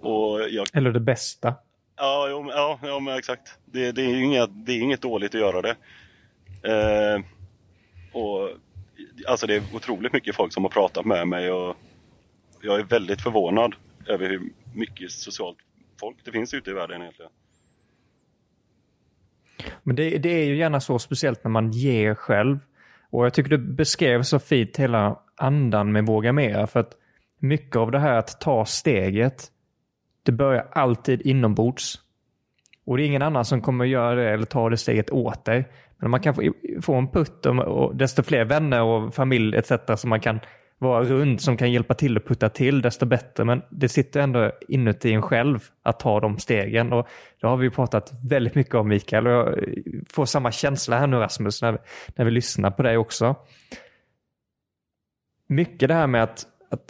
Och jag... Eller det bästa. Ja, ja, ja men exakt. Det, det, är inget, det är inget dåligt att göra det. Eh, och Alltså det är otroligt mycket folk som har pratat med mig och jag är väldigt förvånad över hur mycket socialt folk det finns ute i världen egentligen. Men det, det är ju gärna så speciellt när man ger själv. Och jag tycker du beskrev så fint hela andan med Våga Mera. För att mycket av det här att ta steget, det börjar alltid inombords. Och det är ingen annan som kommer göra det eller ta det steget åt dig. Men man kan få, få en putt och, och desto fler vänner och familj etc. som man kan vara runt som kan hjälpa till att putta till desto bättre. Men det sitter ändå inuti en själv att ta de stegen. Och det har vi pratat väldigt mycket om Mikael. Och jag får samma känsla här nu Rasmus när, när vi lyssnar på dig också. Mycket det här med att, att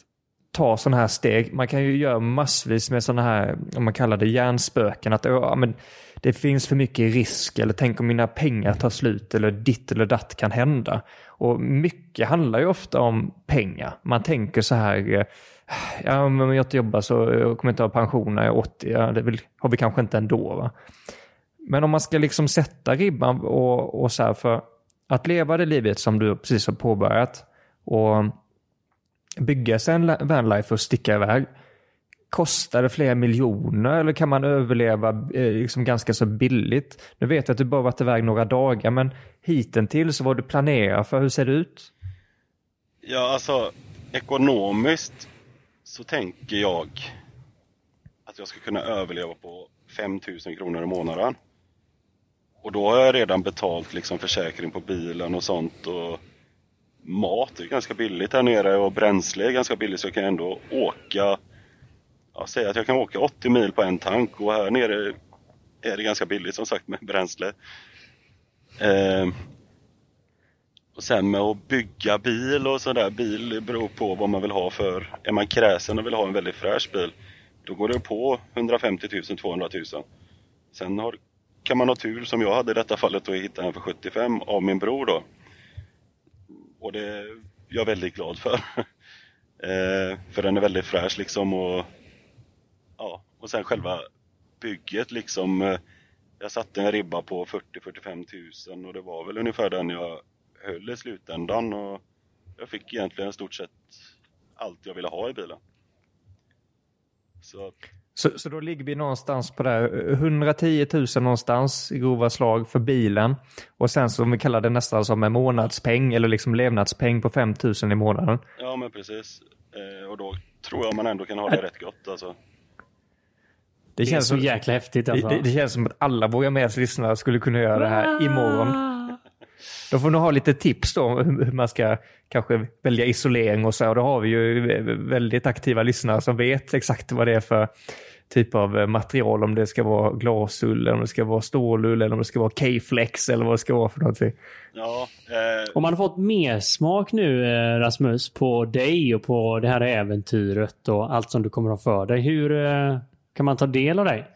ta sådana här steg. Man kan ju göra massvis med sådana här, om man kallar det hjärnspöken. Att ja, men det finns för mycket risk eller tänk om mina pengar tar slut eller ditt eller datt kan hända. Och mycket handlar ju ofta om pengar. Man tänker så här, eh, ja men om jag inte jobbar så eh, kommer jag inte ha pension när jag är 80. Ja, det vill, har vi kanske inte ändå. Va? Men om man ska liksom sätta ribban och, och så här för att leva det livet som du precis har påbörjat och bygga sig en vanlife och sticka iväg. Kostar det flera miljoner eller kan man överleva eh, liksom ganska så billigt? Nu vet jag att du bara varit iväg några dagar men hittills vad du planerar för, hur ser det ut? Ja, alltså ekonomiskt så tänker jag att jag ska kunna överleva på 5000 kronor i månaden. Och då har jag redan betalt liksom försäkring på bilen och sånt och mat är ganska billigt här nere och bränsle är ganska billigt så jag kan ändå åka ja, säg att jag kan åka 80 mil på en tank och här nere är det ganska billigt som sagt med bränsle. Eh, och sen med att bygga bil och sådär, bil beror på vad man vill ha för, är man kräsen och vill ha en väldigt fräsch bil, då går det på 150 000, 200 000. Sen har, kan man ha tur som jag hade i detta fallet och hitta en för 75 av min bror då. Och det är jag väldigt glad för. eh, för den är väldigt fräsch liksom och ja, och sen själva bygget liksom. Eh, jag satte en ribba på 40-45 tusen och det var väl ungefär den jag höll i slutändan och jag fick egentligen i stort sett allt jag ville ha i bilen. Så, så, så då ligger vi någonstans på det 110 000 någonstans i grova slag för bilen och sen som vi kallar det nästan som en månadspeng eller liksom levnadspeng på 5 000 i månaden. Ja men precis. Eh, och då tror jag man ändå kan ha det rätt gott alltså. Det, känns så som, jäkla häftigt alltså. Det, det, känns som att alla våra med lyssnare skulle kunna göra det här imorgon. Då får ni ha lite tips då hur man ska kanske välja isolering och så. Och då har vi ju väldigt aktiva lyssnare som vet exakt vad det är för typ av material. Om det ska vara glasull, eller om det ska vara stålull eller om det ska vara K-flex eller vad det ska vara för någonting. Ja, eh... Om man har fått mer smak nu eh, Rasmus på dig och på det här äventyret och allt som du kommer att ha för dig. Hur, eh, kan man ta del av dig?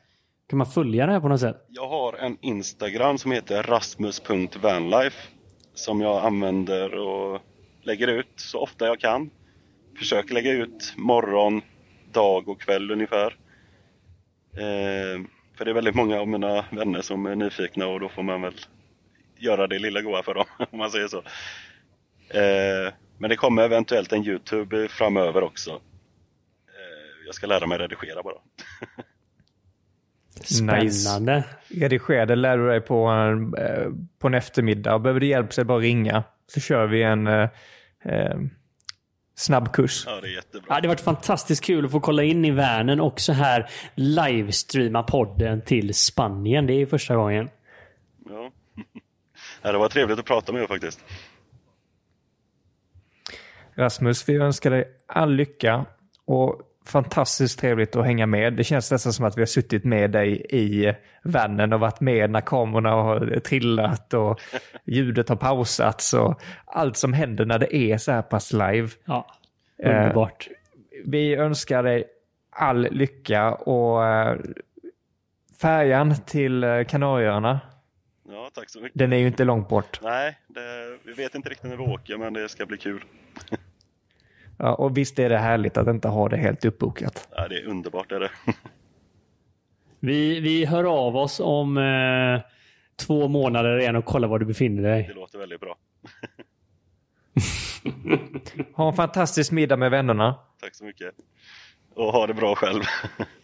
Kan man följa det här på något sätt? Jag har en Instagram som heter rasmus.vanlife som jag använder och lägger ut så ofta jag kan. Försöker lägga ut morgon, dag och kväll ungefär. Eh, för det är väldigt många av mina vänner som är nyfikna och då får man väl göra det lilla goa för dem, om man säger så. Eh, men det kommer eventuellt en Youtube framöver också jag ska lära mig redigera bara. Spännande. Nice. Redigera det lär du dig på en, eh, på en eftermiddag. Behöver du hjälp så är det bara ringa. Så kör vi en eh, eh, snabbkurs. Ja, det är jättebra. Ja, det har varit fantastiskt kul att få kolla in i världen och så här livestreama podden till Spanien. Det är första gången. Ja. ja, det var trevligt att prata med er faktiskt. Rasmus, vi önskar dig all lycka och fantastiskt trevligt att hänga med. Det känns nästan som att vi har suttit med dig i vannen och varit med när kamerorna har trillat och ljudet har pausats och allt som händer när det är så här pass live. Ja, underbart. Eh, vi önskar dig all lycka och eh, färjan till eh, Kanarieöarna. Ja, tack så mycket. Den är ju inte långt bort. Nej, det, vi vet inte riktigt när vi åker men det ska bli kul. Ja, och visst är det härligt att inte ha det helt uppbokat. Ja, det är underbart är det. vi, vi hör av oss om eh, två månader igen och kollar var du befinner dig. Det låter väldigt bra. ha en fantastisk middag med vännerna. Tack så mycket. Och ha det bra själv.